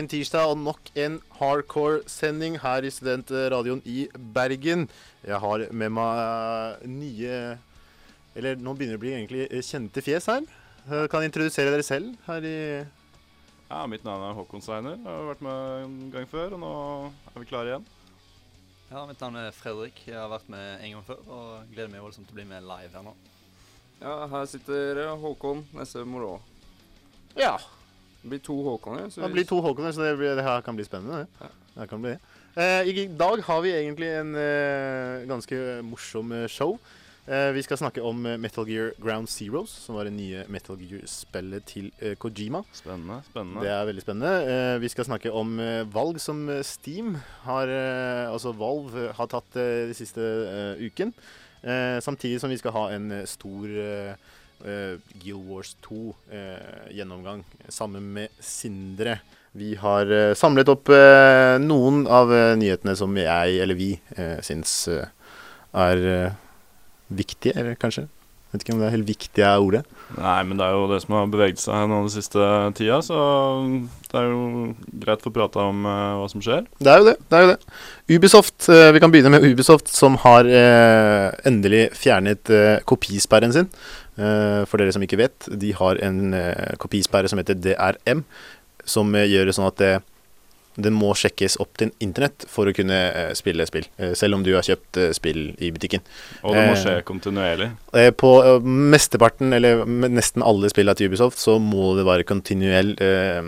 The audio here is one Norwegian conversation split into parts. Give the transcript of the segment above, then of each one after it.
en tirsdag og nok en hardcore-sending her i Studentradioen i Bergen. Jeg har med meg nye Eller nå begynner det å bli egentlig kjente fjes her. Eh, Kan introdusere dere selv her i Ja, Mitt navn er Håkon Seiner. Jeg har vært med en gang før, og nå er vi klare igjen. Ja, mitt navn er Fredrik. Jeg har vært med en gang før og gleder meg voldsomt til å bli med live her nå. Ja, her sitter eh, Håkon Nesse Morå. Ja. Det blir to Håkoner. så Det blir to Håkoner, så det, blir, det her kan bli spennende. Ja. Det. Kan bli det. Eh, I dag har vi egentlig en eh, ganske morsom eh, show. Eh, vi skal snakke om Metal Gear Ground Zeroes, som var det nye Metal Gear-spillet til eh, Kojima. Spennende. spennende. Det er veldig spennende. Eh, vi skal snakke om eh, valg som Steam har eh, Altså Valve har tatt eh, de siste eh, uken. Eh, samtidig som vi skal ha en stor Guild Wars 2-gjennomgang sammen med Sindre. Vi har eh, samlet opp eh, noen av eh, nyhetene som jeg, eller vi, uh, syns eh, er eh, viktige, eller kanskje. Vet ikke om det er helt viktige er ordet. Nei, men det er jo det som har beveget seg nå den siste tida, så det er jo greit å få prata om uh, hva som skjer. Det er jo det. det er jo det. Ubisoft, uh, Vi kan begynne med Ubisoft, som har uh, endelig fjernet eh, kopisperren sin. Eh, for dere som ikke vet, de har en eh, kopisperre som heter DRM, som eh, gjør det sånn at det, den må sjekkes opp til internett for å kunne spille spill. Selv om du har kjøpt spill i butikken. Og det må skje kontinuerlig. På mesteparten, eller nesten alle spillene til Ubisoft, så må det være kontinuell eh,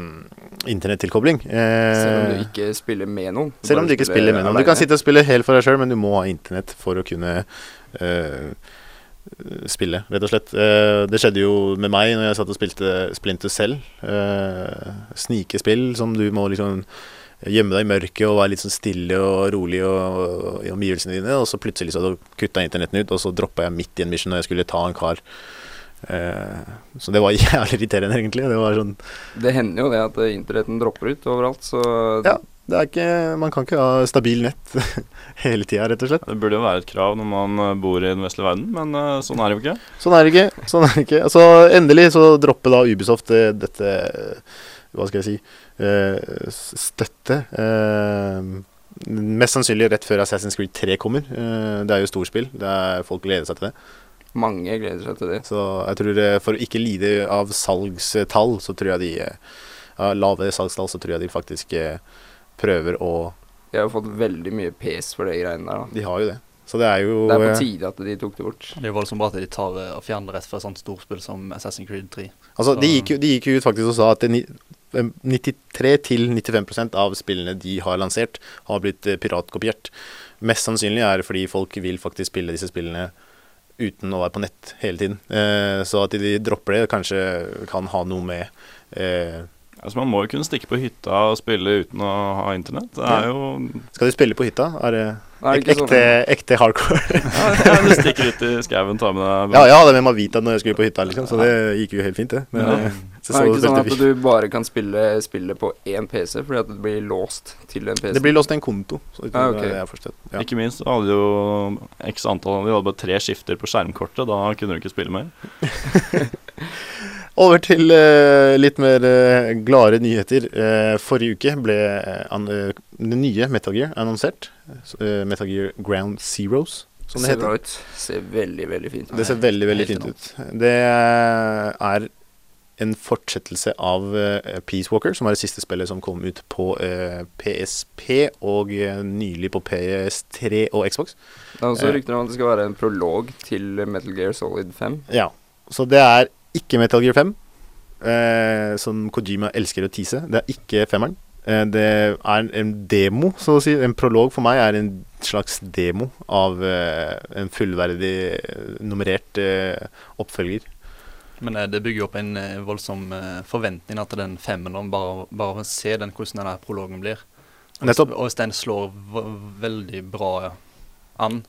internettilkobling. Eh, Selv om du ikke spiller med noen. selv om du ikke spiller med noen. Du kan sitte og spille helt for deg sjøl, men du må ha internett for å kunne eh, spille, rett og slett. Eh, det skjedde jo med meg når jeg satt og spilte Splinter Cell. Uh, snikespill som du må liksom gjemme deg i mørket og være litt sånn stille og rolig og, i omgivelsene dine. Og så plutselig så kutta internetten ut, og så droppa jeg midt i en mission når jeg skulle ta en kar. Eh, så det var jævlig irriterende, egentlig. Det var sånn Det hender jo det at eh, internetten dropper ut overalt, så Ja. Det er ikke, man kan ikke ha stabil nett hele tida, rett og slett. Det burde jo være et krav når man eh, bor i den vestlige verden, men eh, sånn er det jo ikke. Sånn er det ikke. Sånn er det ikke. Altså, endelig så dropper da Ubisoft eh, dette Hva skal jeg si eh, Støtte. eh, mest sannsynlig rett før Assassin's Creed 3 kommer. Det er jo storspill. Det er, folk gleder seg til det. mange gleder seg til det. Så jeg tror for å ikke lide av salgstall, så tror jeg de Av Lave salgstall, så tror jeg de faktisk eh, prøver å De har jo fått veldig mye pes for de greiene der. da. De har jo det. Så det er jo Det er på eh, tide at de tok det bort. Det er jo voldsomt bra at de tar eh, og fjerner det rett fra et sånt storspill som Assassin's Creed 3. Altså, de gikk, jo, de gikk jo ut faktisk og sa at det eh, 93-95% av spillene de har lansert, har blitt piratkopiert. Mest sannsynlig er det fordi folk vil faktisk spille disse spillene uten å være på nett hele tiden. Eh, så at de dropper det, kanskje kan ha noe med eh, Altså, man må jo kunne stikke på hytta og spille uten å ha internett. Det er jo Skal du spille på hytta? Er det Er det ek, ekte, sånn- ekte hardcore? ja, Du stikker ut i skauen, tar med deg ja, jeg hadde med meg Vita når jeg skulle på hytta, liksom, så det gikk jo helt fint, det. Men, Ja. så, så, Det er så ikke sånn at du bare kan spille spillet på én PC, fordi at det blir låst til en PC. det blir låst til en konto. Så det Ah, er jeg. Ja. Ikke minst så hadde jo x antall de hadde bare tre skifter på skjermkortet. Da kunne du ikke spille mer. Over til uh, litt mer uh, gladere nyheter. Uh, forrige uke ble eh, eh, det nye Metal Gear annonsert. Eh, Metal Gear Ground Zeroes, som det Ser heter. ut. Ser veldig, veldig fint ut. Det ser veldig, veldig fint ut. Det er en fortsettelse av eh, Peace Walker, som er det siste spillet som kom ut på eh, PSP og eh, nylig på PS3 og Xbox. Det er også Eh. rykter om at det skal være en prolog til Metal Gear Solid 5. Ja, så det er ikke Metal Gear 5, eh, som Kojima elsker å tease. Det er ikke femmeren. Eh, det er en demo, så å si. En prolog for meg er en slags demo av eh, en fullverdig eh, nummerert eh, oppfølger. Men eh, det bygger jo opp en voldsom forventning at den femmeren, bare, bare se den, hvordan den prologen blir. Nettopp. Og hvis den slår veldig bra an,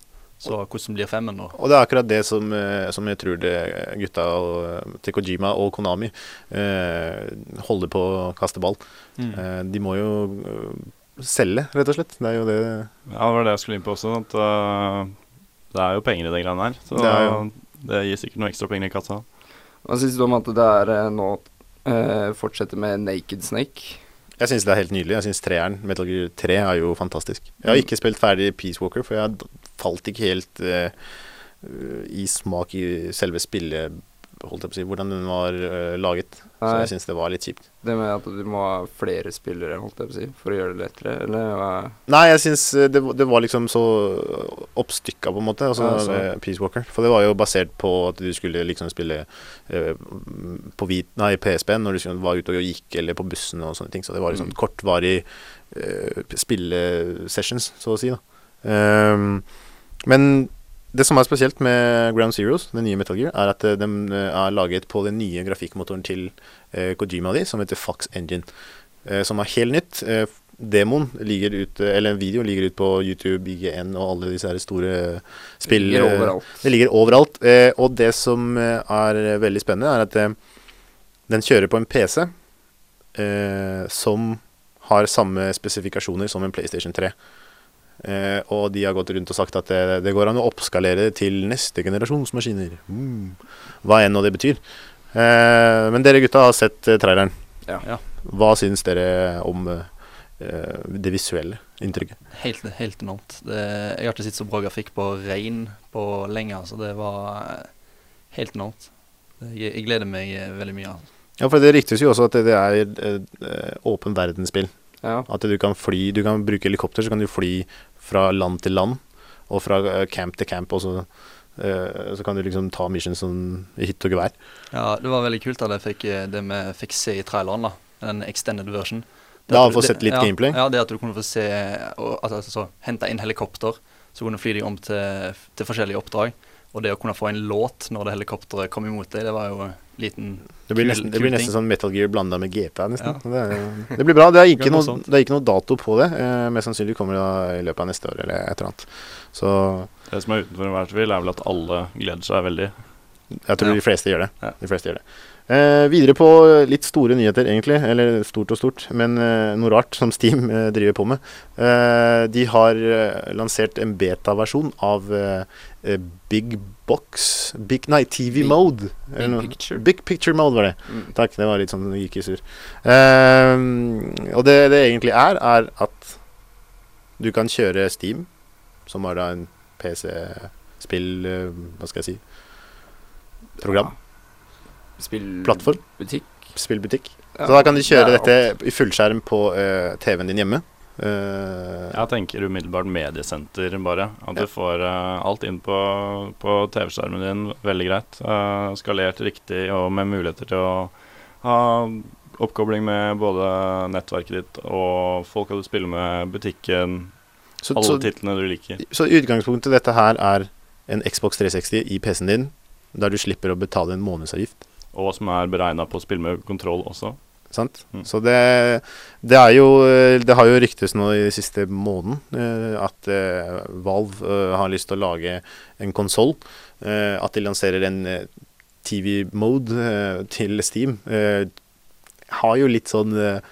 så hvordan blir femmen nå? Og det er akkurat det som, eh, som jeg tror det gutta og, til Kojima og Konami eh, holder på å kaste ball. Mm. Eh, de må jo eh, selge, rett og slett. Det er jo det Ja, det var det jeg skulle inn på også. At uh, det er jo penger i de greiene her. Så Det er det gir sikkert noe ekstra penger i kassa. Hva syns du om at det er eh, nå uh, fortsetter med Naked Snake? Jeg syns det er helt nydelig. Jeg syns treeren, Metal Gear 3, er jo fantastisk. Jeg har ikke spilt ferdig Peace Walker, for jeg falt ikke helt eh, i smak i selve spillet, holdt jeg på å si, hvordan den var eh, laget. Så jeg syns det var litt kjipt. Det med at du må ha flere spillere, holdt jeg på å si, for å gjøre det lettere, eller hva? Nei, jeg syns eh, det, det var liksom så oppstykka, på en måte, altså Ja, Peace Walker. For det var jo basert på at du skulle liksom spille eh, på hvit, nei, PSP-en når du var ute og gikk, eller på bussen og sånne ting. Så det var liksom Mm. kortvarig eh, spillesessions, så å si. da. Ehm, men det som er spesielt med Ground Zeroes, den nye Metal Gear, er at eh, de eh, er laget på den nye grafikkmotoren til eh, Kojima di, som heter Fox Engine. eh, som er helt nytt. Demoen ligger ute, eller videoen ligger ute på YouTube, IGN og alle disse her store spill... Ligger eh, overalt. det ligger overalt. Og det som er veldig spennende, er at den kjører på en PC eh, som har samme spesifikasjoner som en PlayStation 3. Eh, og de har gått rundt og sagt at det, det går an å oppskalere til neste generasjons maskiner. Mm. Hva enn nå det betyr. Eh, men dere gutta har sett eh, traileren. Ja. Ja. Hva syns dere om eh, det visuelle inntrykket? Helt, helt enormt. Det, jeg har ikke sett så bra grafikk på rein på lenge, så det var helt enormt. Jeg, jeg gleder meg veldig mye. Altså. Ja, for det ryktes jo også at det, det er åpen verdensspill. Ja. At du kan fly Du kan bruke helikopter, så kan du fly fra land til land. Og fra eh, camp til camp. Og så, eh, så kan du liksom ta missions som hytte og gevær. Ja, det var veldig kult at jeg fikk, eh, det vi fikk se i traileren, da. Den extended version. Det Ja, at du- få det- sett litt ja, gameplay. Ja, det at du kunne få se og, altså, så, Hente inn helikopter, så kunne du fly deg om til, til forskjellige oppdrag. Og det å kunne få en låt når det helikopteret kom imot deg, det var jo liten Det blir Kul- nesten, det blir nesten sånn Metal Gear blanda med GP. Nesten. Ja. Det, er, det blir bra. Det er ikke, noe det er ikke noe dato på det. Eh, mest sannsynlig kommer det da i løpet av neste år eller et eller annet. Så Det som er utenfor enhver tvil, er vel at alle gleder seg veldig. jeg tror Ja. de fleste gjør det. Ja. De fleste gjør det. Eh, videre på litt store nyheter, egentlig. Eller stort og stort, men eh, noe rart som Steam eh, driver på med. Eh, de har eh, lansert en beta-versjon av eh, Big Box Big, Nei, TV Big- Mode. Big noe. Picture. Big Picture Mode var det. Mm. Takk, det var litt sånn gikk i sur. Um, og det det egentlig er, er at du kan kjøre Steam, som var da en PC-spill eh, Hva skal jeg si Program. Ja. Plattform. Butikk. Spillbutikk. Ja, Så da kan du kjøre er dette i fullskjerm på uh, TV-en din hjemme. Eh, Jeg tenker umiddelbart mediesenter, bare. At Ja. du får uh, alt inn på, på TV-skjermen din veldig greit. Uh, skalert riktig og med muligheter til å ha oppkobling med både nettverket ditt og folka du spiller med, butikken, så, alle så, titlene du liker. så utgangspunktet dette her er en Xbox 360 i PC-en din, der du slipper å betale en månedsavgift. Og som er beregna på å spille med kontroll også. Sant? Mm. Så det, det er jo Det har jo ryktes nå i siste måneden eh, at eh, Valve eh, har lyst til å lage en konsoll. Eh, at de lanserer en eh, TV-mode eh, til Steam. Eh, har jo litt sånn eh,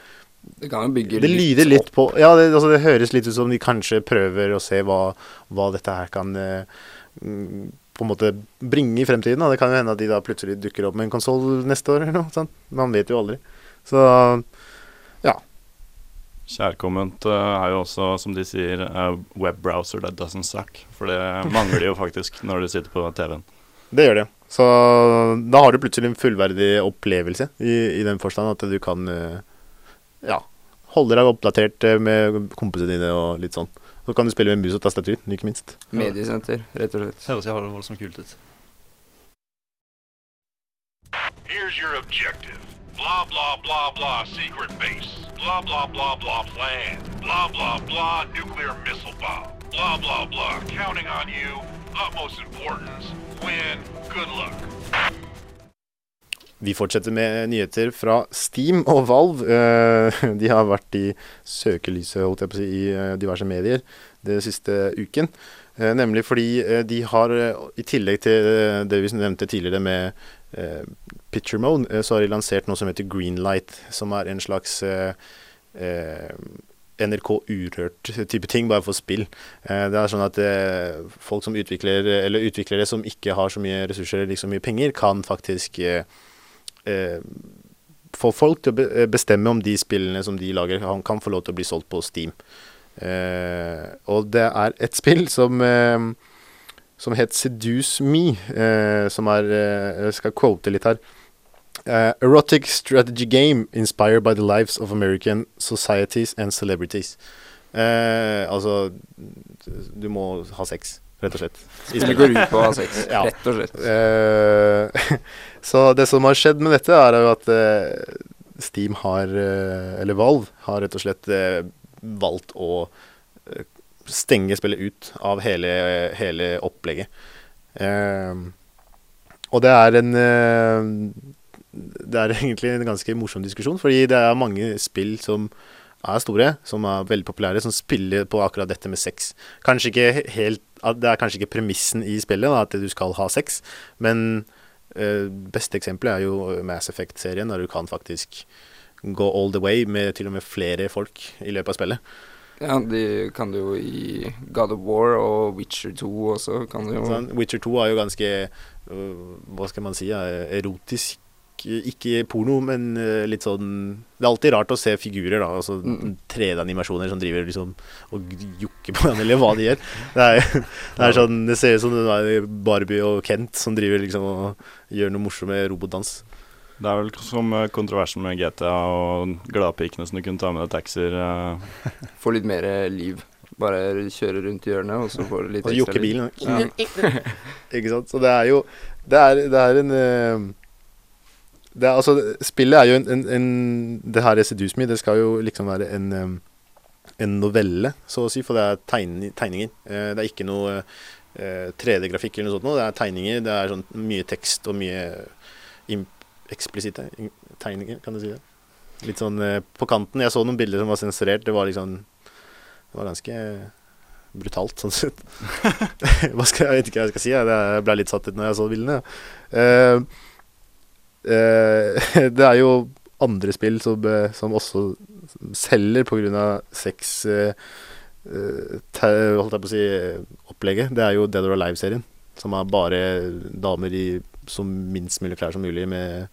Det kan jo bygge Det lyder litt på Ja, det, altså, det høres litt ut som de kanskje prøver å se hva, hva dette her kan eh, mm, på en måte bringe i fremtiden. Da. Det kan jo hende at de da plutselig dukker opp med en konsoll neste år eller noe. Sant? Man vet jo aldri. Så ja. Kjærkomment eh, er jo også, som de sier, a webbrowser that doesn't suck. For det mangler jo faktisk når du sitter på TV-en. det gjør det. Så da har du plutselig en fullverdig opplevelse i, i den forstand at du kan eh, ja, holde deg oppdatert eh, med kompisene dine og litt sånn. Så kan du spille med mus og tastatur, ikke minst. mediesenter, rett og slett. Høres jævlig voldsomt kult ut. Here's your objective. Blah, blah, blah, blah, secret base. Blah, blah, blah, blah, plan. Blah, blah, blah, nuclear missile bomb. Blah, blah, blah, counting on you. Utmost importance. Win. Good luck. Vi fortsetter med nyheter fra Steam og Valve. Eh, de har vært i søkelyset holdt jeg på å si, i eh, diverse medier den siste uken. Eh, nemlig fordi de har, i tillegg til det vi nevnte tidligere med Picture Mode, eh, så har de lansert noe som heter Greenlight, som er en slags eh, eh, NRK Urørt-type ting, bare for spill. Eh, det er sånn at eh, folk som utvikler, eller utviklere som ikke har så mye ressurser eller så mye penger, kan faktisk eh, eh, få folk til å bestemme om de spillene som de lager, kan få lov til å bli solgt på Steam. Eh, og det er et spill som eh, som het Seduce Me, eh, som er eh, Jeg skal quote litt her. Uh, erotic strategy game inspired by the lives of American societies and celebrities. Uh, altså Du må ha sex, rett og slett. Spillet. går ut på å ha sex, Ja. rett og slett. Uh, så det som har skjedd med dette, er jo at Steam har, eller Valve, har rett og slett valgt å stenge spillet ut av hele, hele opplegget. Eh, og det er en eh, Det er egentlig en ganske morsom diskusjon, fordi det er mange spill som er store, som er veldig populære, som spiller på akkurat dette med sex. Kanskje ikke helt Det er kanskje ikke premissen i spillet, da, at du skal ha sex, men eh, beste eksempelet er jo Mass Effect-serien, der du kan faktisk gå all the way med til og med flere folk i løpet av spillet. Ja, de kan det jo i God of War og Witcher 2 også, Sånn, Witcher 2 er jo ganske øh, Hva skal man si? erotisk. Ikke porno, men øh, litt sånn Det er alltid rart å se figurer, da. Altså Mm. 3D-animasjoner som driver liksom og jokker på hverandre, eller hva de gjør. Det er, det er sånn Det ser ut som Barbie og Kent som driver liksom og gjør noe morsomme robotdans. Det er vel som eh, kontroversen med GTA og gladpikene som du kunne ta med deg taxier. Få litt mer liv. Bare kjøre rundt i hjørnet, og så får du litt Og jokke bilen. Ja. Ikke sant? Så det er jo Det er, det er en eh, det er, altså, Spillet er jo en, en, en Det her Seduce Me, det skal jo liksom være en eh, En novelle, så å si, for det er tegn, tegninger. Eh, det er ikke noe eh, 3D-grafikk eller noe sånt. Noe. Det er tegninger. Det er sånn mye tekst og mye im- eksplisitte tegninger, kan du si det. Litt sånn eh, på kanten. Jeg så noen bilder som var sensurert. Det var liksom Det var ganske brutalt, sånn sett. hva skal, jeg vet ikke hva jeg skal si. Jeg, ble litt satt ut når jeg så bildene. Ja. Eh, eh, det er jo andre spill som, som også selger pga. sex eh, te, Holdt jeg på å si opplegget. Det er jo Dead or Alive-serien. Som er bare damer i så minst mulig klær som mulig med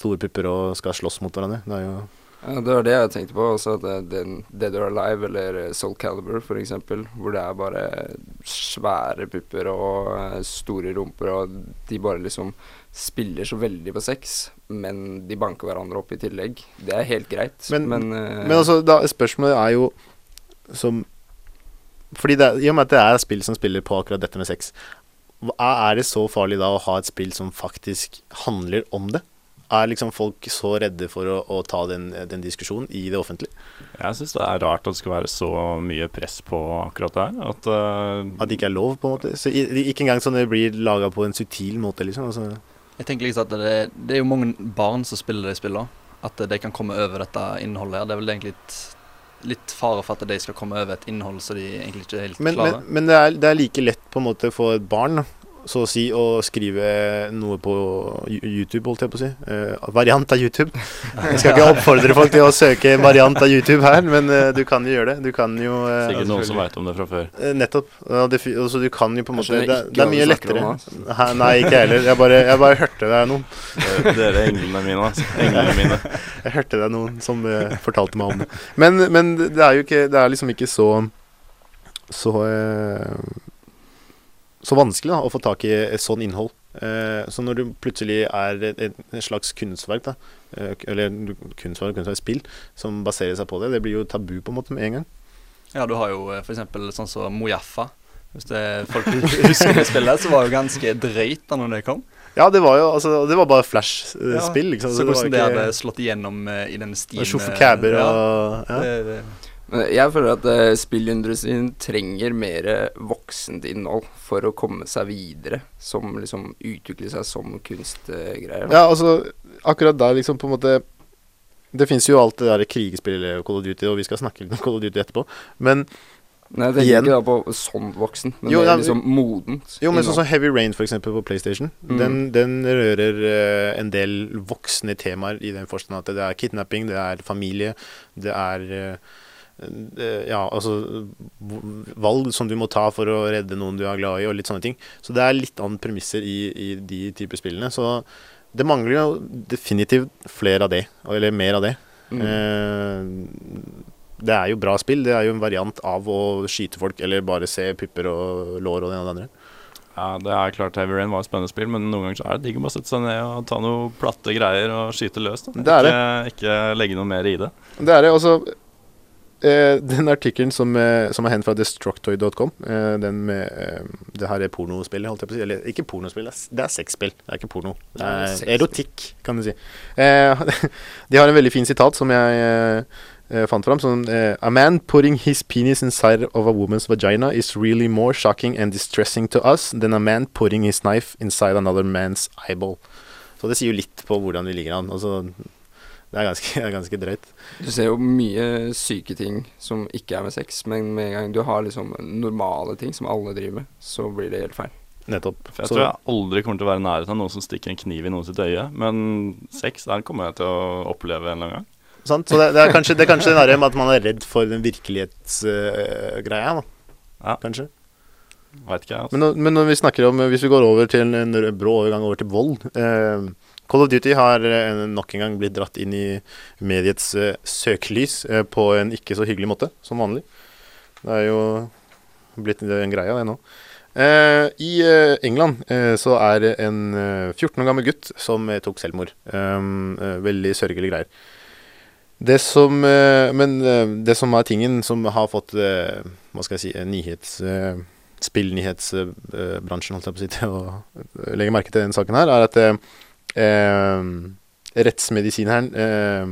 store pupper og skal slåss mot hverandre. Det er jo Ja, det var det jeg tenkte på også, at Dead or Alive eller eh, Soul Calibur for eksempel, hvor det er bare svære pupper og eh, store rumper, og de bare liksom spiller så veldig på sex, men de banker hverandre opp i tillegg. Det er helt greit, Men- men, uh, Men altså, da, spørsmålet er jo som Fordi det, I og med at det er spill som spiller på akkurat dette med sex, er det så farlig da å ha et spill som faktisk handler om det? Er liksom folk så redde for å, å ta den, den diskusjonen i det offentlige? Jeg syns det er rart at det skal være så mye press på akkurat det her. At uh, At det ikke er lov, på en måte? Så Ikke engang sånn det blir laga på en subtil måte, liksom? Altså. Jeg tenker liksom at det, det er jo mange barn som spiller de spillene. At de kan komme over dette innholdet her. Det er vel egentlig litt, litt fare for at de skal komme over et innhold som de egentlig ikke er helt Men, men, klare. men det, er, det er like lett på en måte for et barn, så å si, å skrive noe på YouTube, holdt jeg på å si. Eh, variant av YouTube. Jeg skal ikke oppfordre folk til å søke variant av YouTube her, men eh, du kan jo gjøre det. Du kan jo eh, sikkert noen som veit om det fra før. eh, Nettopp. Ja, det, altså, du kan jo på en måte Det, det er mye lettere. om Hæ, Nei, ikke jeg heller. Jeg bare, jeg bare hørte det er noen. Dere englene mine, altså. Englene mine. Jeg hørte det er noen som eh, fortalte meg om det. Men, men det er jo ikke Det er liksom ikke så Så eh, Så vanskelig da å få tak i et sånn innhold. Eh, så når du plutselig er et, slags kunstverk, da, eh, eller kunstverk, kunstverk, spill, som baserer seg på det, det blir jo tabu på en måte med en gang. Ja, du har jo f.eks. for eksempel sånn som Mojaffa. Hvis det folk husker det spillet, så var det jo ganske drøyt da når det kom. Ja, det var jo altså, det var bare Flash-spill. liksom. Så hvordan det ikke- hadde slått igjennom eh, i den stien Og eh, Cabber ja, og ja. det, det, jeg føler at uh, spillindustrien trenger mer voksent innhold for å komme seg videre, som liksom utvikle seg som kunstgreier. Uh, Ja, altså akkurat der liksom på en måte Det fins jo alt det der krigspillet Call of Duty, og vi skal snakke litt om Call of Duty etterpå. Men Nei, jeg tenker igjen- ikke da på sånn voksen, men Jo, det er liksom modent. jo, men sånn som. Heavy Rain for eksempel på PlayStation, Mm. den, den rører uh, en del voksne temaer i den forstand at det er kidnapping, det er familie, det er eh, Ja, altså Valg som du må ta for å redde noen du er glad i, og litt sånne ting. Så det er litt andre premisser i, i de typer spillene. Så det mangler jo definitivt flere av det, eller mer av det. Mm. Eh, det er jo bra spill. Det er jo en variant av å skyte folk, eller bare se pupper og lår og det ene og det andre. Ja, det er klart Heavy Rain var et spennende spill, men noen ganger så er det digg å bare sette seg ned og ta noen platte greier og skyte løs. Det er det. Ikke, ikke legge noe mer i det. Det er det. Og eh, den artikkelen som, eh, som er hendt fra destructoid.com, eh, den med eh, det her er pornospillet, holdt jeg på å si. Eller ikke pornospill, det er, sexspill. Det er ikke porno. Det er er erotikk, kan du si. Eh, de har en veldig fin sitat som jeg eh, eh, fant fram. Sånn, eh, A man putting his penis inside of a woman's vagina is really more shocking and distressing to us than a man putting his knife inside another man's eyeball. Så det sier jo litt på hvordan vi ligger an. Altså, det er ganske, det er ganske drøyt. Du ser jo mye syke ting som ikke er med sex, men med en gang du har liksom normale ting som alle driver med, så blir det helt feil. Nettopp. For jeg Så- tror jeg aldri kommer til å være i nærheten av noen som stikker en kniv i noen sitt øye. Men sex, der kommer jeg til å oppleve en eller annen gang. Sant? Så det, det, er kanskje, det er kanskje den med at man er redd for den virkelighetsgreia, da. Ja. Kanskje. Veit ikke jeg. Altså. Men, men når vi snakker om Hvis vi går over til en brå overgang over til vold eh, Call of Duty har eh, nok en gang blitt dratt inn i mediets eh, søkelys eh, på en ikke så hyggelig måte, som vanlig. Det er jo blitt en greie, det nå. I England så er det en eh, 14 år gammel gutt som tok selvmord. Um, eh, veldig sørgelige greier. Det som Men det som er tingen som har fått Hva skal jeg si nyhets... Spillnyhetsbransjen, holdt jeg på å si, til å legge merke til denne saken her, er at rettsmedisineren eh,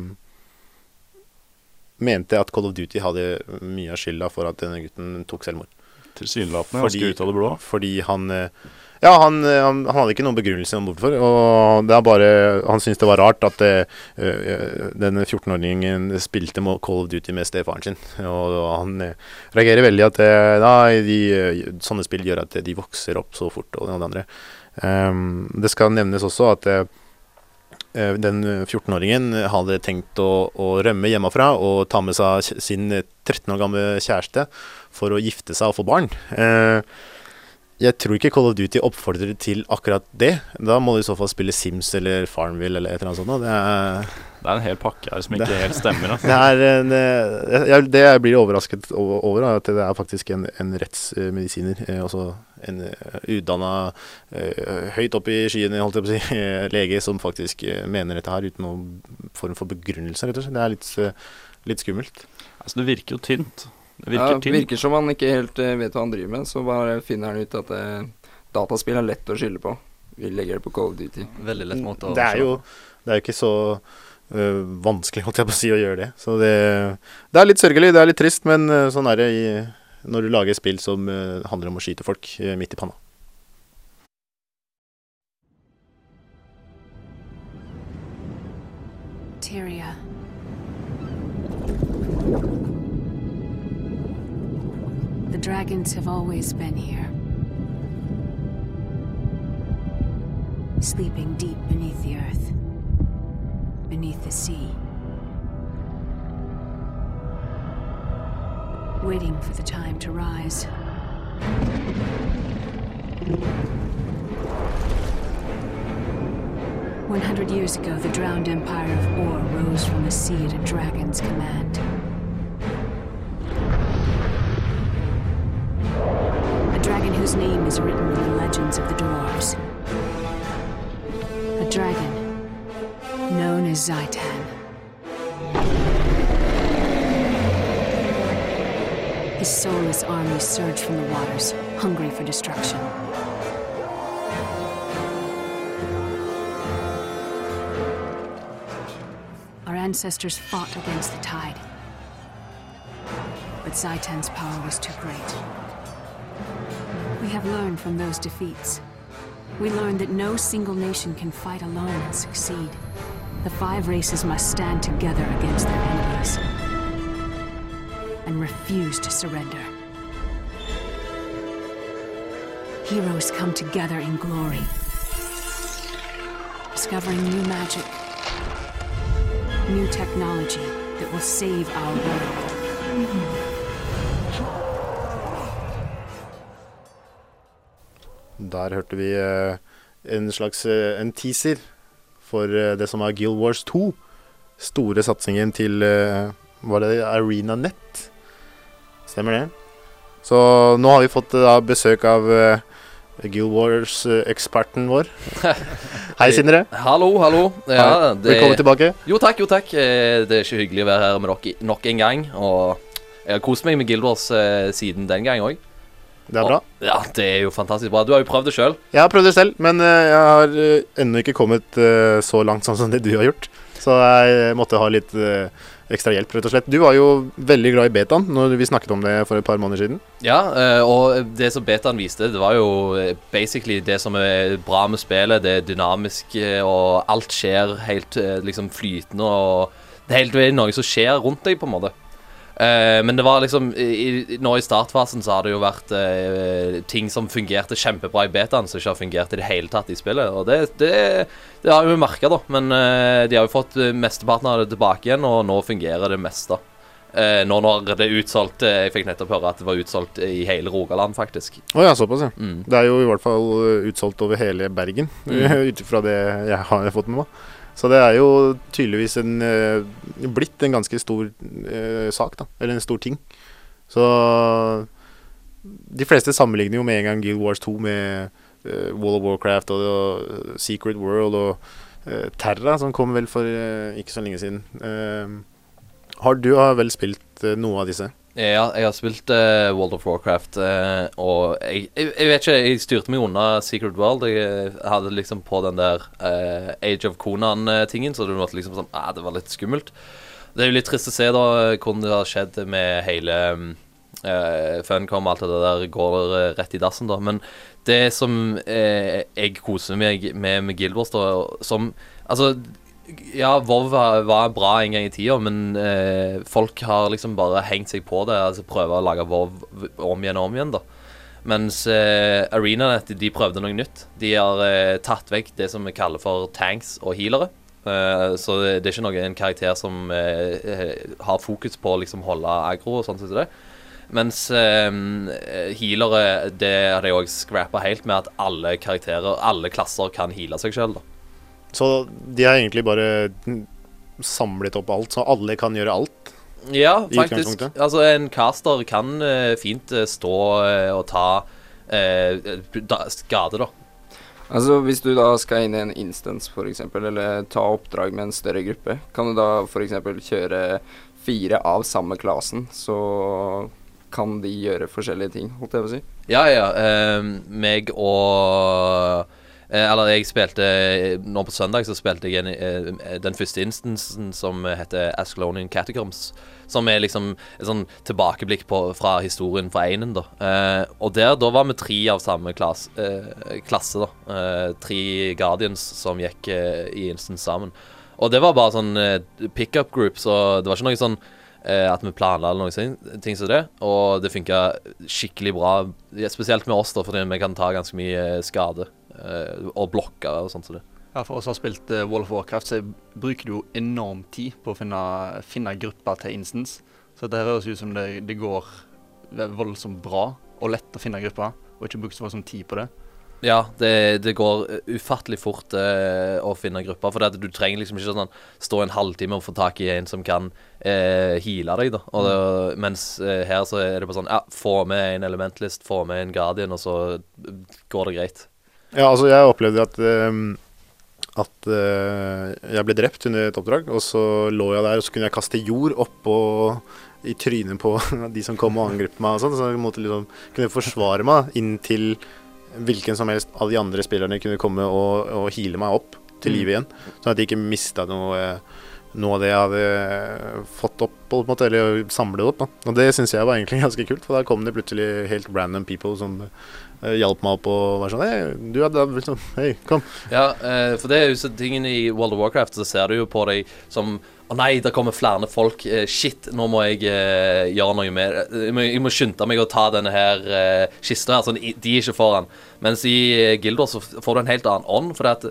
mente at Call of Duty hadde mye av skylda for at denne gutten tok selvmord. Tilsynelatende ganske ut av det blå. Fordi han eh, Ja, han, eh, han, han hadde ikke noen begrunnelse om hvorfor. Og det er bare Han syntes det var rart at eh, denne 14-åringen spilte Call of Duty med stefaren sin. Og, og han reagerer veldig at eh, nei, de, sånne spill gjør at de vokser opp så fort, og det andre. Ehm, det skal nevnes også at eh, eh, den 14-åringen hadde tenkt å, å rømme hjemmefra og ta med seg sin eh, 13 år gamle kjæreste for å gifte seg og få barn. Uh, jeg tror ikke Call of Duty oppfordrer til akkurat det. Da må du i så fall spille Sims eller Farmville eller et eller annet sånt. Det er, Det er en hel pakke her som ikke helt stemmer. Altså. det, er en, eh, jeg, det jeg blir overrasket over, er at det er faktisk en, en rettsmedisiner. Eh, altså en uh, utdanna eh, høyt opp i skyene, holdt jeg på å si, eh, lege som faktisk eh, mener dette her uten noen form for begrunnelse, rett og slett. Det er litt, eh, litt skummelt. Altså, det virker jo tynt. Det Ja, virker tynt. virker som han ikke helt eh, vet hva han driver med, så bare finner han ut at eh, dataspill er lett å skylde på. Vi legger det på Call of Duty. Veldig lett måte å Det er jo det er jo ikke så vanskelig, holdt jeg på å si, å gjøre det. Så det, det er litt sørgelig, det er litt trist, men øh, sånn er det i, når du lager spill som øh, handler om å skyte folk midt i panna. Tyria. The dragons have always been here. Sleeping deep beneath the earth, beneath the sea. Waiting for the time to rise. One hundred years ago, the drowned empire of Or rose from the sea at a dragon's command. A dragon whose name is written in the legends of the dwarves. A dragon Zaitan. His soulless army surged from the waters, hungry for destruction. Our ancestors fought against the tide. But Zaitan's power was too great. We have learned from those defeats. We learned that no single nation can fight alone and succeed. The five races must stand together against their enemies and refuse to surrender. Heroes come together in glory, discovering new magic, new technology that will save our world. Der hørte vi eh, en slags eh, en teaser for eh, det som er Guild Wars 2. Store satsingen til eh, Var det Arena Net? Stemmer det? Så nå har vi fått eh, da besøk av Guild Wars-eksperten vår. Hei, Sindre. Hallo, hallo. Ja, det... Velkommen tilbake. Jo takk, jo takk. Det er ikke hyggelig å være her med dere nok en gang. Og jeg har kost meg med Guild Wars siden den gang òg. Det er bra. Ja, det er jo fantastisk bra. Du har jo prøvd det sjøl. Jeg har prøvd det selv, men eh, jeg har eh, ennå ikke kommet eh, så langt sånn som det du har gjort. Så jeg måtte ha litt ekstra hjelp, rett og slett. Du var jo veldig glad i betaen når vi snakket om det for et par måneder siden. Ja, og det som betaen viste, det var jo basically det som er bra med spillet. Det er dynamisk, og alt skjer helt liksom flytende, og det er er noe som skjer rundt deg, på en måte. Eh, men det var liksom i, Nå i startfasen så har det jo vært uh, ting som fungerte kjempebra i betaen, som ikke har fungert i det hele tatt i spillet. Og det, det, det har vi merka, da. Men uh, de har jo fått mesteparten av det tilbake igjen, og nå fungerer det meste. Nå når det er utsolgt Jeg fikk nettopp høre at det var utsolgt i hele Rogaland, faktisk. Å ja, såpass, ja. Mm. Det er jo i hvert fall utsolgt over hele Bergen, Mm. ut ifra det jeg har fått med meg. Så det er jo tydeligvis en, eh, blitt en ganske stor eh, sak, da. Eller en stor ting. Så De fleste sammenligner jo med en gang Guild Wars 2 med uh, Wall of Warcraft og, og Secret World og uh, Terra, som kom vel for uh, ikke så lenge siden. Eh, har du har vel spilt eh, noe av disse? Ja, jeg har spilt uh, World of Warcraft, uh, og jeg, jeg, jeg vet ikke, jeg styrte meg unna Secret World. Jeg hadde liksom på den der uh, Age of Conan-tingen, så det var liksom sånn ah, Det var litt skummelt. Det er jo litt trist å se da hvordan det har skjedd med hele uh, Funcom og alt det der går rett i dassen, da. Men det som jeg koser meg med med Guild Wars, da, som Altså ja, WoW var, bra en gang i tida, men eh, folk har liksom bare hengt seg på det. Altså prøver å lage WoW om igjen og om igjen, da. Mens eh, ArenaNet de prøvde noe nytt. De har eh, tatt vekk det som vi kaller for tanks og healere. Eh, så det, det er ikke noe, en karakter som eh, eh, har fokus på å liksom holde aggro og sånn som jeg. Mens eh, healere, det har de òg scrappa helt med at alle karakterer, alle klasser, kan heale seg sjøl, da. Så de har egentlig bare samlet opp alt, så alle kan gjøre alt. Ja, faktisk. Altså, en caster kan uh, fint uh, stå uh, og ta eh, da, skade, da. Altså Hvis du da skal inn i en instance f.eks., eller ta oppdrag med en større gruppe, kan du da f.eks. kjøre fire av samme klassen, så kan de gjøre forskjellige ting, holdt jeg på å si. Ja, ja. Meg og Eller jeg spilte Nå på søndag så spilte jeg en, eh, den første instansen som heter Ascalonian Catacombs. Som er liksom et sånn tilbakeblikk på, fra historien fra Einen, da. Eh, og der, da var vi tre av samme klasse, eh, klasse da. Eh, tre Guardians som gikk eh, i instance sammen. Og det var bare sånn eh, pickup group, så det var ikke noe sånn eh, at vi planla eller noe sånn, ting som det. Og det funka skikkelig bra, spesielt med oss, da, fordi vi kan ta ganske mye eh, skade. Eh, og blokker og sånt som det. Ja, For oss har spilt uh, World of Warcraft, så bruker du jo enorm tid på å finne, finne grupper til instance. Så det høres ut som det, det går voldsomt bra og lett å finne grupper, og ikke bruke så voldsomt tid på det. Ja, det, det går ufattelig fort eh, å finne grupper. For det du trenger liksom ikke sånn stå en halvtime og få tak i en som kan eh, heale deg. da og det, Mens eh, her så er det bare sånn Ja, få med en elementlist, få med en guardian, og så går det greit. Ja, altså jeg opplevde at ehm, at eh, jeg ble drept under et oppdrag, og så lå jeg der, og så kunne jeg kaste jord oppå i trynet på de som kom og angrep meg og sånn, så jeg måtte liksom kunne forsvare meg inntil hvilken som helst av de andre spillerne kunne komme og, og heale meg opp til livet igjen, sånn at jeg ikke mista noe eh, noe av det jeg hadde fått opp, på en måte, eller samlet opp. Da. Og det syns jeg var egentlig ganske kult, for da kom det plutselig helt random people som eh, hjalp meg opp og var sånn Hei, du er der, liksom Hei, kom. Ja, eh, for det er jo så tingen i World of Warcraft, så ser du jo på deg som å nei, det kommer flere folk. Eh, shit, nå må jeg uh, gjøre noe mer. Jeg må, må skynde meg å ta denne her uh, kista her, sånn de de ikke får den. Mens i uh, Guild så får du en helt annen ånd. For at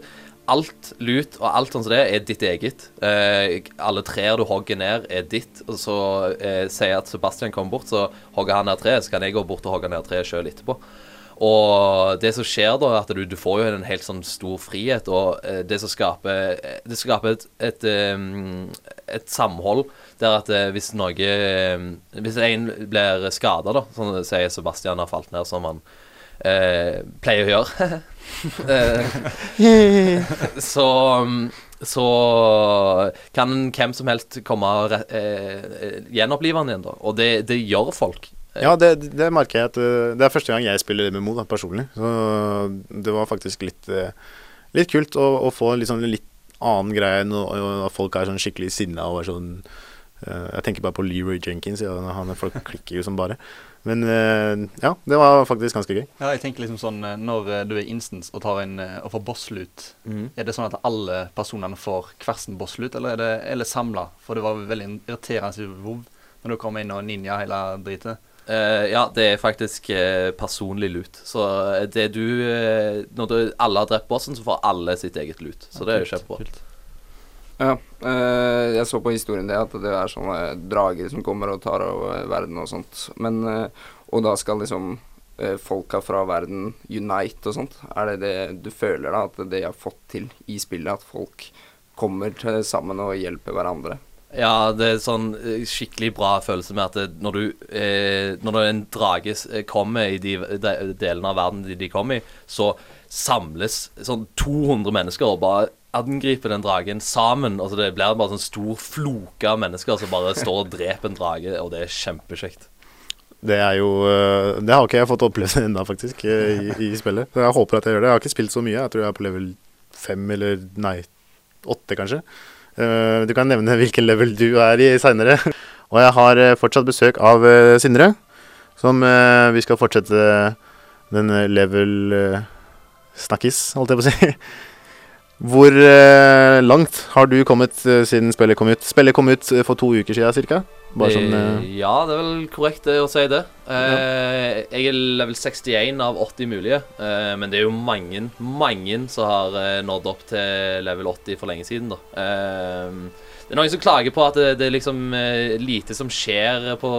alt lut og alt sånn som det er ditt eget. Uh, alle trær du hogger ned, er ditt. Og så eh, sier jeg at Sebastian kommer bort, så hogger han ned treet. Så kan jeg gå bort og hogge ned treet sjøl etterpå. Og det som skjer da, er at du, du får jo en helt sånn stor frihet, og eh, det som skaper eh, Det skaper et, et, eh, et samhold der at hvis noe Hvis en blir skada, da, sånn sier Sebastian har falt ned, som han eh, pleier å gjøre så så kan hvem som helst komme og eh, gjenopplive han igjen, da. Og det, det gjør folk. Ja, det, det merker jeg at uh, Det er første gang jeg spiller MMO da, personlig. Så det var faktisk litt, uh, litt kult å, å få en litt, annen greie enn at folk er sånn skikkelig sinna og er sånn uh, Jeg tenker bare på Leroy Jenkins. Ja, han, folk klikker jo som bare. Men ja, det var faktisk ganske gøy. Ja, jeg tenker liksom sånn eh, Når eh, du er instance og tar en eh, og får bosslut, mm. er det sånn at alle personene får hver sin bosslut, eller er det eller samla? For det var veldig irriterende i WoW når du kom inn og ninja hele dritet. Eh, ja, det er faktisk uh, personlig lut. Så eh, det du uh, Når du, alle har drept bossen, så får alle sitt eget lut. Så det er jo kjempebra. Ja, jeg så på historien det at det er sånne drager som kommer og tar over verden og sånt. Men, og da skal liksom folka fra verden unite og sånt. Er det det du føler da, at det har fått til i spillet? At folk kommer til sammen og hjelper hverandre? Ja, det er sånn eh, skikkelig bra følelse med at det, når du eh, Når en drage eh, kommer i de, de delene av verden de, de kommer i, så samles sånn 200 mennesker og bare angriper den dragen sammen. Altså Det blir bare sånn stor floke av mennesker som bare står og dreper en drage, og det er kjempekjekt. Det er jo uh, Det har ikke jeg fått oppleve ennå, faktisk, i, i spillet. Så jeg håper at jeg gjør det. Jeg har ikke spilt så mye. Jeg tror jeg er på level fem eller nei, åtte, kanskje. Uh, du kan nevne hvilken level du er i seinere. Og jeg har uh, fortsatt besøk av uh, Sindre, som vi skal fortsette den level snakkis, holdt jeg på å si. Hvor eh, langt har du kommet eh, siden spillet kom ut? Spillet kom ut uh, for to uker siden ca. Bare sånn uh, Eh, Ja, det er vel korrekt det å si det. Eh, Jeg er level 61 av 80 mulige, eh, men det er jo mange, mange som har eh, nådd opp til level 80 for lenge siden, da. Eh, det er noen som klager på at det, det er liksom eh, lite som skjer på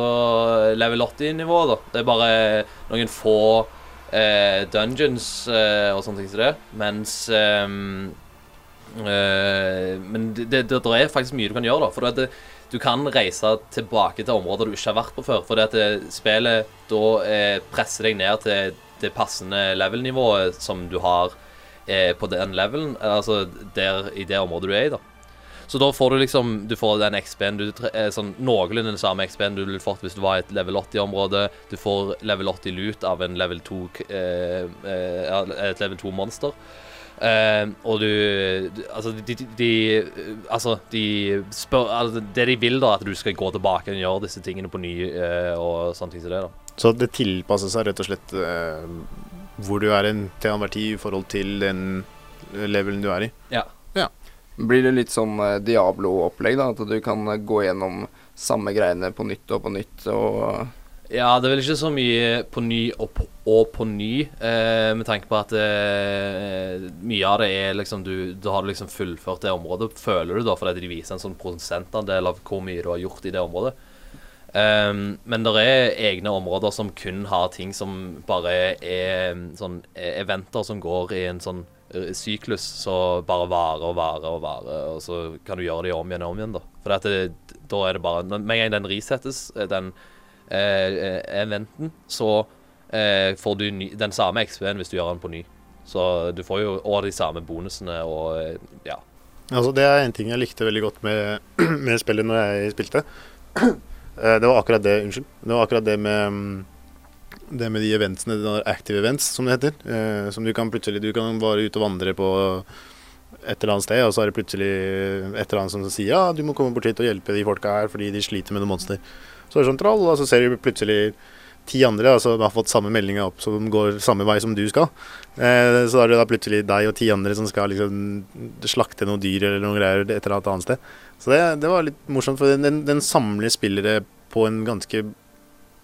level 80-nivå, da. Det er bare noen få eh, dungeons eh, og sånne ting som det, mens eh, Men det, det, det er faktisk mye du kan gjøre, da. For det, du kan reise tilbake til områder du ikke har vært på før. At det, spillet da eh, presser deg ned til det passende level-nivået som du har eh, på den levelen, altså der, i det området du er i, da. Så da får du liksom Du får den XP-en du eh, Sånn noenlunde den samme XP-en du ville fått hvis du var i et level 80-område. Du får level 80-lut av en level 2 eh, eh, Et level 2-monster. Eh, og du, du Altså, de, de, de Altså, de spør altså, Det de vil, da, at du skal gå tilbake og gjøre disse tingene på ny uh, og sånne ting som det, da. Så det tilpasser seg rett og slett uh, hvor du er en til enhver tid i forhold til den levelen du er i. Ja Blir det litt sånn eh, Diablo-opplegg, da? At du kan gå gjennom samme greiene på nytt og på nytt og Ja, det er vel ikke så mye på ny og på, og på ny, eh, med tanke på at eh, mye av det er liksom du, du har liksom fullført det området, føler du da, fordi de viser en sånn prosentandel av hvor mye du har gjort i det området. Um, men det er egne områder som kun har ting som bare er mm, sånn eh, eventer som går i en sånn eh, syklus, så bare varer og varer og varer, og så kan du gjøre det om igjen og om igjen, da. For det, da er det bare Med en gang den resettes, eh, den eh, eh, eventen, så eh, får du ny, den samme XP-en hvis du gjør den på ny. Så du får jo òg de samme bonusene og eh, ja. Altså, det er en ting jeg likte veldig godt med, med spillet når jeg spilte. Eh, Det var akkurat det Unnskyld. Det var akkurat det med mm, det med de eventsene, de active events, som det heter. Eh, som du kan plutselig Du kan bare ut og vandre på et eller annet sted, og så er det plutselig et eller annet som sier ja, du må komme bort hit og hjelpe de folka her fordi de sliter med noen monster. Så er det sånn troll, og så ser du plutselig ti andre altså, som har fått samme meldinga opp, som går samme vei som du skal. Eh, så er det da plutselig deg og ti andre som skal liksom slakte noen dyr eller noen greier et eller annet sted. Så det, det var litt morsomt, for den, den samler spillere på en ganske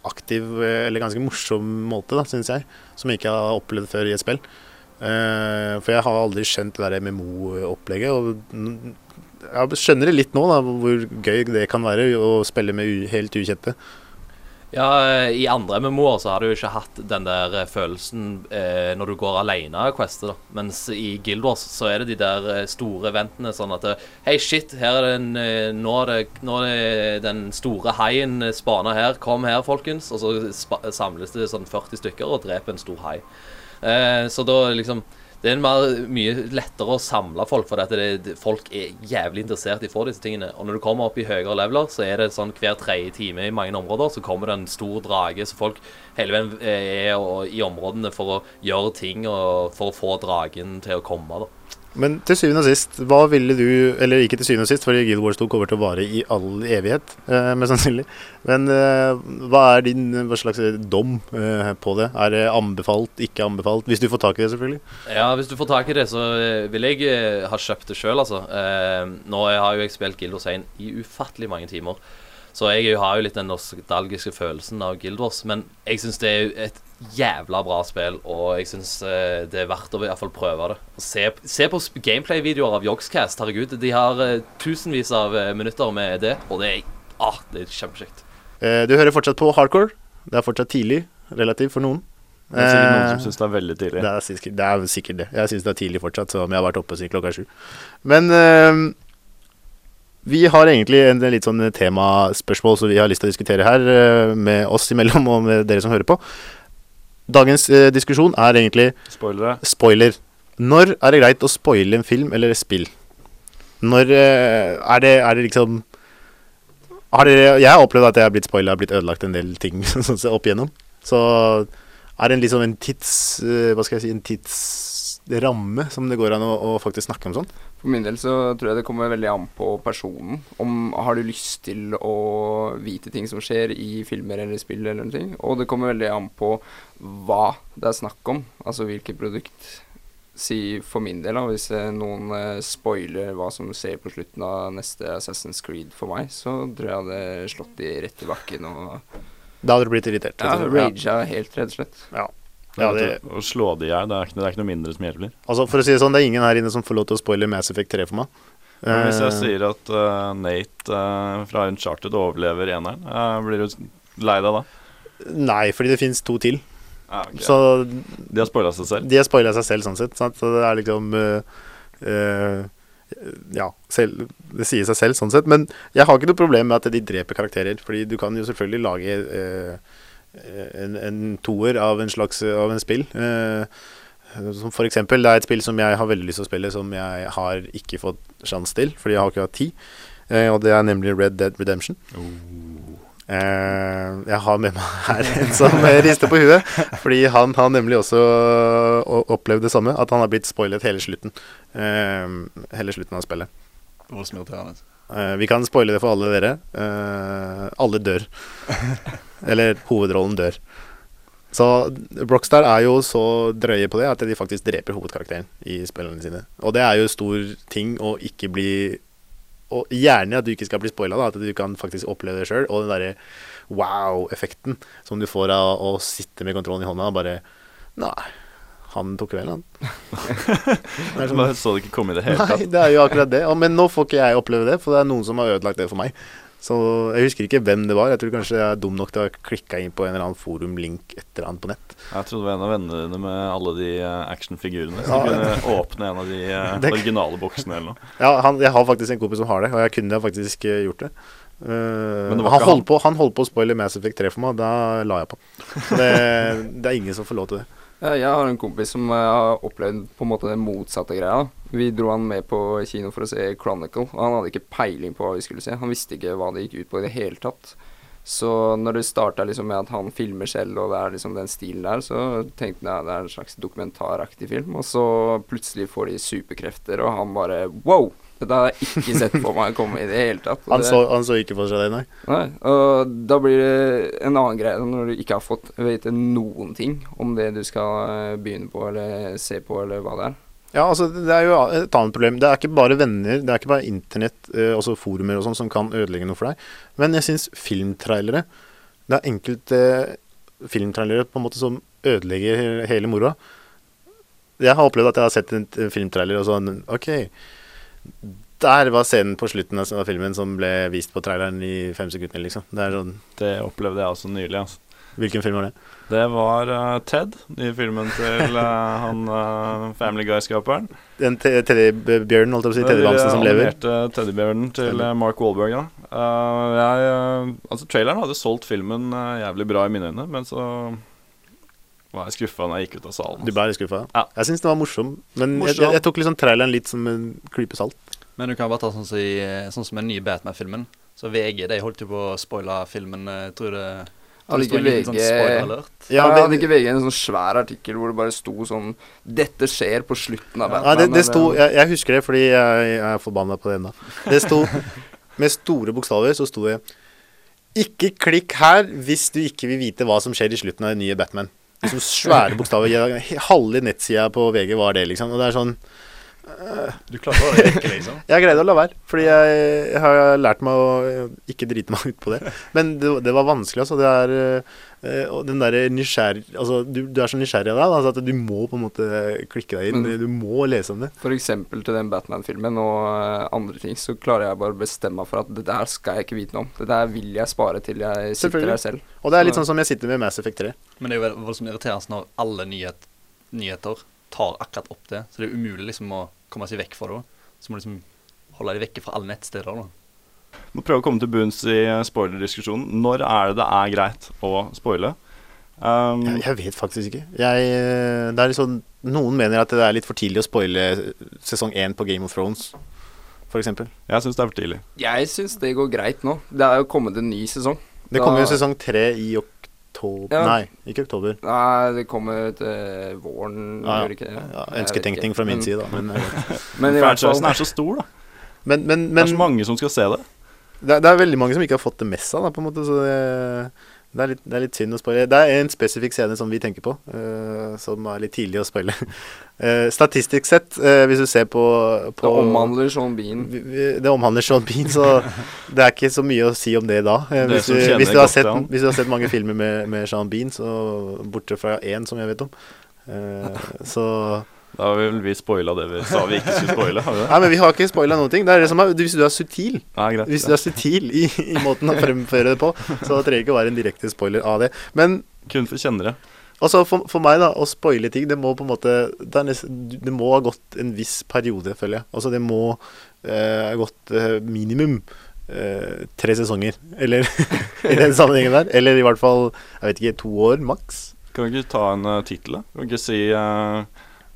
aktiv eh, eller ganske morsom måte, da, syns jeg. Som jeg ikke har opplevd før i et spill. Eh, for jeg har aldri skjønt det der MMO-opplegget. Og jeg skjønner det litt nå, da, hvor gøy det kan være å spille med helt ukjente. Ja, i andre MMO-er så har du ikke hatt den der eh, følelsen eh, når du går alene og quester, da. Mens i Guild Wars så er det de der eh, store eventene sånn at eh, Hei, shit, her er den nå, er det, nå er det den store haien spana her. Kom her, folkens. Og så samles det sånn 40 stykker og dreper en stor hai. Eh, så da liksom det er mer, mye lettere å samle folk, for dette. det, det, folk er jævlig interessert i å få disse tingene. Og når du kommer opp i høyere leveler, så er det sånn hver tredje time i mange områder, så kommer det en stor drage, så folk hele veien eh, er i områdene for å gjøre ting og for å få dragen til å komme. da. Men til syvende og sist, hva ville du Eller ikke til syvende og sist, fordi Guild Wars 2 kommer til å vare i all evighet, eh, mest sannsynlig. Men eh, hva er din hva slags dom eh, på det? Er det anbefalt, ikke anbefalt? Hvis du får tak i det, selvfølgelig. Ja, hvis du får tak i det, så eh, vil jeg eh, ha kjøpt det sjøl, altså. Eh, nå har jo jeg spilt Guild Wars 1 i ufattelig mange timer. Så jeg har jo litt den nostalgiske følelsen av Guild Wars. Men jeg syns det er et jævla bra spill, og jeg syns eh, det er verdt å i hvert fall prøve det. Se, se på gameplay-videoer av Yogscast. Herregud, de har eh, tusenvis av eh, minutter med det, og det er, ah, det er kjempekjekt. Eh, du hører fortsatt på hardcore. Det er fortsatt tidlig, relativt for noen. Det er sikkert noen som syns det er veldig tidlig. Det er, sikkert, det er sikkert det. Jeg syns det er tidlig fortsatt, som om jeg har vært oppe siden klokka sju. Men eh, vi har egentlig en litt sånn temaspørsmål som vi har lyst til å diskutere her, eh, med oss imellom og med dere som hører på. Dagens eh, diskusjon er egentlig Spoilere. spoiler. Når er det greit å spoile en film eller et spill? Når eh, er, det, er det liksom har dere, Jeg har opplevd at jeg har blitt spoila og blitt ødelagt en del ting opp igjennom. Så er det en liksom en tids... eh, Hva skal jeg si En tidsramme som det går an å, å faktisk snakke om sånn? For min del så tror jeg det kommer veldig an på personen. Om har du lyst til å vite ting som skjer i filmer eller spill eller noe. Og det kommer veldig an på hva det er snakk om. Altså hvilket produkt. Si for min del, da, hvis noen eh, spoiler hva som skjer på slutten av neste Assassin's Creed for meg, så tror jeg det hadde slått de rett i bakken og Da hadde du blitt irritert. ja, raga helt, rett og slett. Ja, det, Å slå de her, det, er ikke- det er ikke noe mindre som hjelper. altså for å si det sånn, det er ingen her inne som får lov til å spoile Mass Effect 3 for meg. Men hvis jeg Eh, sier at uh, Nate uh, fra Uncharted overlever eneren, uh, blir du lei deg da? Nei, fordi det fins to til. Ah, okay. Så De har spoila seg selv. De har spoila seg selv, sånn sett. Sant? Så det er liksom Ja, selv, det sier seg selv, sånn sett. Men jeg har ikke noe problem med at de dreper karakterer. Fordi du kan jo selvfølgelig lage en, en toer av en slags av en spill. Eh, som for eksempel, det er et spill som jeg har veldig lyst til å spille, som jeg har ikke fått sjanse til, fordi jeg har ikke hatt tid. Eh, og det er nemlig Red Dead Redemption. Eh, jeg har med meg her en som eh, rister på huet. Fordi han har nemlig også opplevd det samme. At han har blitt spoilet hele slutten. Eh, hele slutten av spillet. Voldsomirriterende. Eh, vi kan spoile det for alle dere. Uh, alle dør. Eller hovedrollen dør. Så Brockstar er jo så drøye på det at de faktisk dreper hovedkarakteren i spillene sine. Og det er jo stor ting å ikke bli Og gjerne at du ikke skal bli spoila, at du kan faktisk oppleve det sjøl. Og den derre wow-effekten som du får av å sitte med kontrollen i hånda og bare Nei, han tok vel, han. Det sånn- Bare så det ikke komme i det hele Nei, det er jo akkurat det. Men nå får ikke jeg oppleve det, for det er noen som har ødelagt det for meg. Så jeg husker ikke hvem det var. Jeg tror kanskje jeg er dum nok til å ha klikka inn på en eller annen forumlink et eller annet på nett. Jeg trodde det var en av vennene dine med alle de eh, actionfigurene. Så Ja. du kunne åpne en av de eh, Det- originale boksene eller noe. Ja, han, jeg har faktisk en kompis som har det, og jeg kunne faktisk eh, gjort det. Men det var han, ikke holdt på, han holdt på å spoile Mass Effect 3 for meg, da la jeg på. Det, det er ingen som får lov til det. Ja, jeg har en kompis som eh, har opplevd på en måte den motsatte greia. Vi dro han med på kino for å se Chronicle, og han hadde ikke peiling på hva vi skulle se. Han visste ikke hva det gikk ut på i det hele tatt. Så når det starta liksom med at han filmer selv, og det er liksom den stilen der, så tenkte jeg det er en slags dokumentaraktig film. Og så plutselig får de superkrefter, og han bare wow! Dette har jeg ikke sett for meg komme i det hele tatt. Han så, han så ikke for seg det, nei. Nei, og da blir det en annen greie når du ikke har fått vite noen ting om det du skal eh, begynne på eller se på eller hva det er. Ja, altså det er jo et annet problem. Det er ikke bare venner, det er ikke bare internett, eh, altså forumer og sånn, som kan ødelegge noe for deg. Men jeg syns filmtrailere Det er enkelte filmtrailere på en måte som ødelegger hele moroa. Jeg har opplevd at jeg har sett en, en filmtrailer og sånn OK. Der var scenen på slutten av filmen som ble vist på traileren i fem sekunder, liksom. Det er sånn Det opplevde jeg også nylig. Altså. Hvilken film var det? Det var uh, Ted, i filmen til uh, han uh, Family Guy-skaperen. Den te- teddybjørnen, holdt jeg på å si. Teddybamsen som lever. teddybjørnen til Mark Wahlberg. ja. Jeg, altså, traileren hadde solgt filmen jævlig bra i mine øyne, men så var jeg skuffa når jeg gikk ut av salen. Du ble litt skuffa? Ja. Jeg syns den var morsom. Men jeg, Morsom. jeg, jeg tok liksom traileren litt som en klype salt. Men du kan bare ta sånn som, i, sånn som den nye Batman-filmen. Så VG de holdt jo på å spoile filmen. eh, Jeg tror det Hadde det sto ikke en liten sånn. Ja, Ja, det- hadde ikke VG en sånn svær artikkel hvor det bare sto sånn 'Dette skjer på slutten av Ja, Batman'. det, det sto, jeg, jeg husker det fordi jeg, jeg er forbanna på det ennå. Det sto med store bokstaver så sto det Ikke klikk her hvis du ikke vil vite hva som skjer i slutten av den nye Batman. Liksom svære bokstaver. Halve nettsida på VG var det, liksom. Og det er sånn Du klarer å rekke, liksom. Jeg greide å la være, fordi jeg, jeg har lært meg å ikke drite meg ut på det. Men det, det var vanskelig, altså. Det er eh, Og den der. Altså, du, du er så nysgjerrig av deg, altså, at du må på en måte klikke deg inn. Mm. Du må lese om det. For eksempel til den Batman-filmen og eh, andre ting, så klarer jeg bare å bestemme meg for at det der skal jeg ikke vite noe om. Det der vil jeg spare til jeg sitter her der selv. Og det er litt sånn som jeg sitter med Mass Effect 3. Men det er jo voldsomt irriterende når alle nyhet, nyheter tar akkurat opp det. Så det er umulig liksom å komme seg vekk fra det. Så må du liksom holde deg vekke fra alle nettsteder. da. Må prøve å komme til bunns i spoilerdiskusjonen. Når er det det er greit å spoile? Um, Jeg, jeg vet faktisk ikke. Jeg, sånn, noen mener at det er litt for tidlig å spoile sesong én på Game of Thrones, f.eks. jeg syns det er for tidlig. Jeg syns det går greit nå. Det er jo kommet en ny sesong. Det kommer jo sesong tre i oktober Ja. Nei, ikke oktober. Nei, det kommer til våren, Ja, gjør ja. ikke det? Ja, Ønsketenkning fra min Men- side, da. Men, eh, Men i hvert fall Franchisen er så stor, da. men, men, det er så mange som skal se det. det, det er veldig mange som ikke har fått det med seg, da, på en måte. Så det, det, er, litt, det er litt synd å spoile. Det er en spesifikk scene som vi tenker på, uh, som er litt tidlig å spoile. Uh, statistisk sett, uh, hvis du ser på, på Det omhandler Sean Bean. Det omhandler Sean Bean, så det er ikke så mye å si om det da. Det Hvis du, hvis, du har godt sett, hvis du har sett mange filmer med, med Sean Bean, så bortsett fra én som jeg vet om, så Da har vel vi spoila det vi sa vi ikke skulle spoile. Nei, men vi har ikke spoila noen ting. Det er det som er, hvis du er sutil Nei, greit. Hvis du er sutil i, i måten å fremføre det på, så trenger det ikke å være en direkte spoiler av det. Men Kun for kjennere. altså for, for meg, da, å spoile ting, det må på en måte Det, nesten, det må ha gått en viss periode, føler jeg. Altså det må eh, ha gått eh, minimum eh, tre sesonger, eller i den sammenhengen der. Eller i hvert fall, jeg vet ikke, to år maks. Kan du ikke ta en uh, tittel, da? Kan du ikke si uh,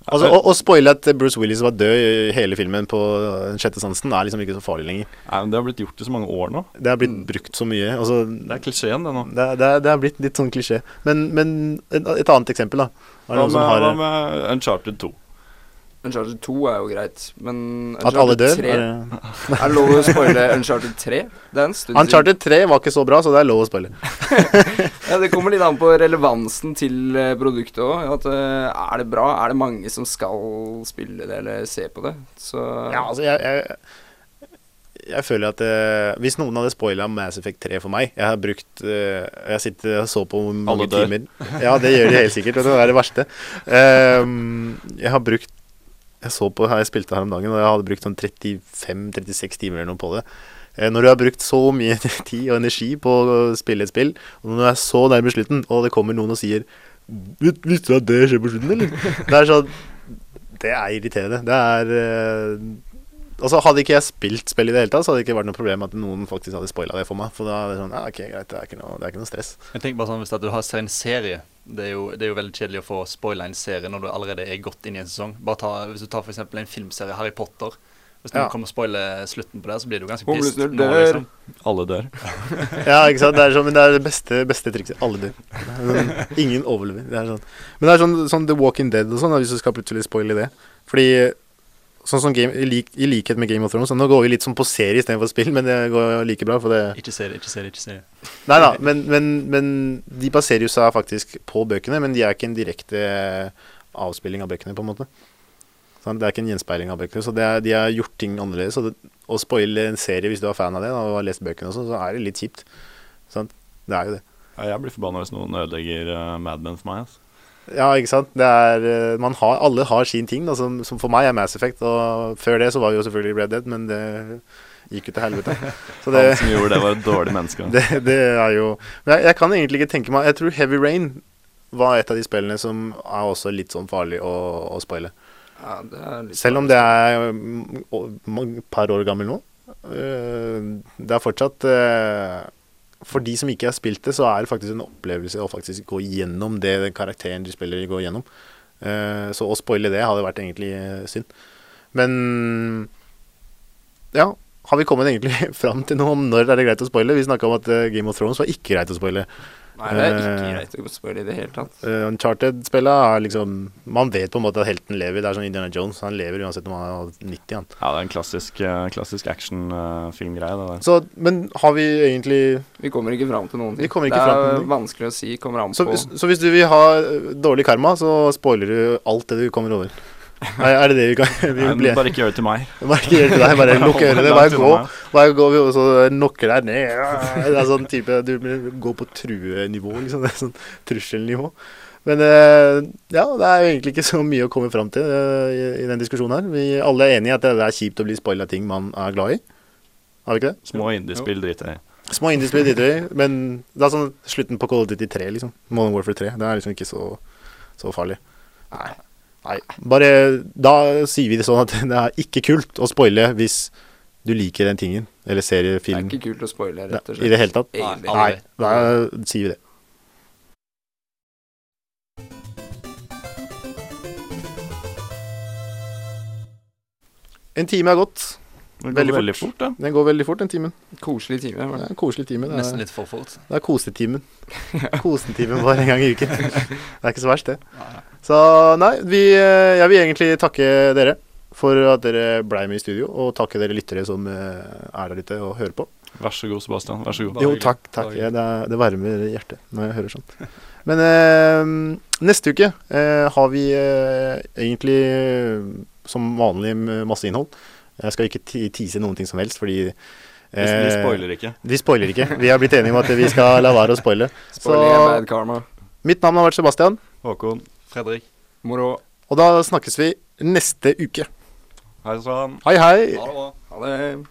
Altså, å, å spoile at Bruce Willis var død i hele filmen på den sjette sansen, er liksom ikke så farlig lenger. Nei, men Det har blitt gjort i så mange år nå. Det har blitt brukt så mye. Altså, Det er klisjeen, det nå. Det, det, det er blitt litt sånn klisjé. Men, men et, et annet eksempel, da. Hva med, har hva med Uncharted 2? Uncharted 2 er jo greit, men At alle dør? 3 Er det- lov å spoile Uncharted 3? Det er en stund Uncharted 3 var ikke så bra, så det er lov å spoile. Ja, det kommer litt an på relevansen til eh, produktet òg. Er det bra? Er det mange som skal spille det eller se på det? Så Ja, altså, jeg, jeg, jeg føler at eh, Hvis noen hadde spoila Mass Effect 3 for meg Jeg har brukt eh, Jeg sitter og så på mange Alle dør. timer Ja, det gjør de helt sikkert. Det er det verste. Ehm, jeg har brukt Jeg så på her jeg spilte her om dagen, og jeg hadde brukt sånn 35-36 timer eller noe på det. Eh, Når du har brukt så mye tid og energi på å spille et spill, og når du er så nærme slutten, og det kommer noen og sier Visste du at det skjer på slutten, eller? Det er sånn Det er irriterende. Det er eh, Altså Hadde ikke jeg spilt spill i det hele tatt, så hadde det ikke vært noe problem at noen faktisk hadde spoila det for meg. For da er det sånn Ja, ok, greit, det er ikke noe, det er ikke noe stress. Jeg tenker bare sånn Hvis at du har en serie det er, jo, det er jo veldig kjedelig å få spoila en serie når du allerede er godt inn i en sesong. Bare ta, Hvis du tar eksempel en filmserie, Harry Potter. Hvis noen Ja. kommer og spoiler slutten på det, så blir du ganske pissed. dør. liksom. Alle dør. Ja, ikke sant. Det er sånn, men det er det beste, beste trikset. Alle dør. Sånn, Ingen overlever. Det er sånn. Men det er sånn, sånn The Walking Dead og sånn, hvis du skal plutselig spoile det. Fordi sånn som game, i, lik, i likhet med Game of Thrones Nå går vi litt sånn på serie istedenfor spill, men det går like bra. For det Ikke serie, ikke serie, ikke serie. Nei da, men, men, men de baserer jo seg faktisk på bøkene, men de er ikke en direkte avspilling av bøkene, på en måte. Sånn, Det er ikke en gjenspeiling av bøkene, så det er, de har gjort ting annerledes. Og det, å spoile en serie hvis du er fan av det da, og har lest bøkene også, så er det litt kjipt. Sånn, Det er jo det. Ja, jeg blir forbanna hvis noen ødelegger uh, Mad Men for meg. Altså. Ja, ikke sant. Det er, eh, man har, alle har sin ting, da, som, som for meg er Mass Effect. Og før det så var vi jo selvfølgelig Red Dead, men det gikk jo til helvete. Så det, Han som gjorde det, var et dårlig menneske. det, det er jo Men jeg, jeg kan egentlig ikke tenke meg Jeg tror Heavy Rain var et av de spillene som er også litt sånn farlig å, å spoile. Ja, er Selv om det er mm, et par år gammel nå. øh, Det er fortsatt øh, For de som ikke har spilt det, så er det faktisk en opplevelse å faktisk gå gjennom det den karakteren du spiller, går gjennom. Eh, Så å spoile det hadde vært egentlig øh, synd. Men ja. Har vi kommet egentlig fram til noe om når er det greit å spoile? Vi snakka om at øh, Game of Thrones var ikke greit å spoile. Nei, det er ikke Eh, greit å spoile i det hele tatt. Uh, Uncharted-spillet er liksom Man vet på en måte at helten lever. Det er sånn Indiana Jones. Han lever uansett om han er 90. Han. Ja, det er en klassisk, eh, klassisk actionfilmgreie. Så, men har vi egentlig Vi kommer ikke fram til noen ting. Vi ikke det fram til er noen vanskelig å si. Kommer an så, på så hvis du vil ha dårlig karma, så spoiler du alt det du kommer over. Er, er det det vi kan vi Nei, bli? bare ikke gjør det til meg. Bare ikke gjør det til deg. Bare lukk ørene. Bare gå. Bare gå og så knocker deg ned. Det er sånn type Du blir- går på truenivå, liksom. Det er sånn trusselnivå. Men eh, ja, det er jo egentlig ikke så mye å komme fram til eh, i, i den diskusjonen her. Vi alle er enige i at det er kjipt å bli spoila ting man er glad i. Har vi ikke det? Små indiespill driter jeg i. Små indiespill driter vi i, men det er sånn slutten på Call of Duty 3, liksom. Modern Warfare 3. Det er liksom ikke så, så farlig. Nei. Nei. Bare Da sier vi det sånn at det er ikke kult å spoile hvis du liker den tingen. Eller seriefilm. Det er ikke kult å spoile, rett og slett I det hele tatt. Egentlig. Nei, da sier vi det. En time er gått. Den går Veldig veldig, fort. fort, da. Den går veldig fort, den timen. Koselig time. var Det det. er en koselig time. Det Nesten er, litt for fort. det er kosetimen. Kosetimen bare en gang i uken. Det er ikke så verst, det. Nei. Så nei, vi, eh, jeg vil egentlig takke dere for at dere blei med i studio, og takke dere lyttere som eh, er der ute og hører på. Vær så god, Sebastian. Vær så god. Jo, takk. takk. Ja, det, er, det varmer hjertet når jeg hører sånt. Men eh, neste uke eh, har vi eh, egentlig eh, som vanlig masse innhold. Jeg skal ikke tease noen ting som helst, fordi Vi, vi spoiler ikke. Vi spoiler ikke. Vi har blitt enige om at vi skal la være å spoile. Spoiling er Så bad karma. mitt navn har vært Sebastian, Håkon, Fredrik. Moro. og da snakkes vi neste uke. hei sann. Hei, hei! Ha det.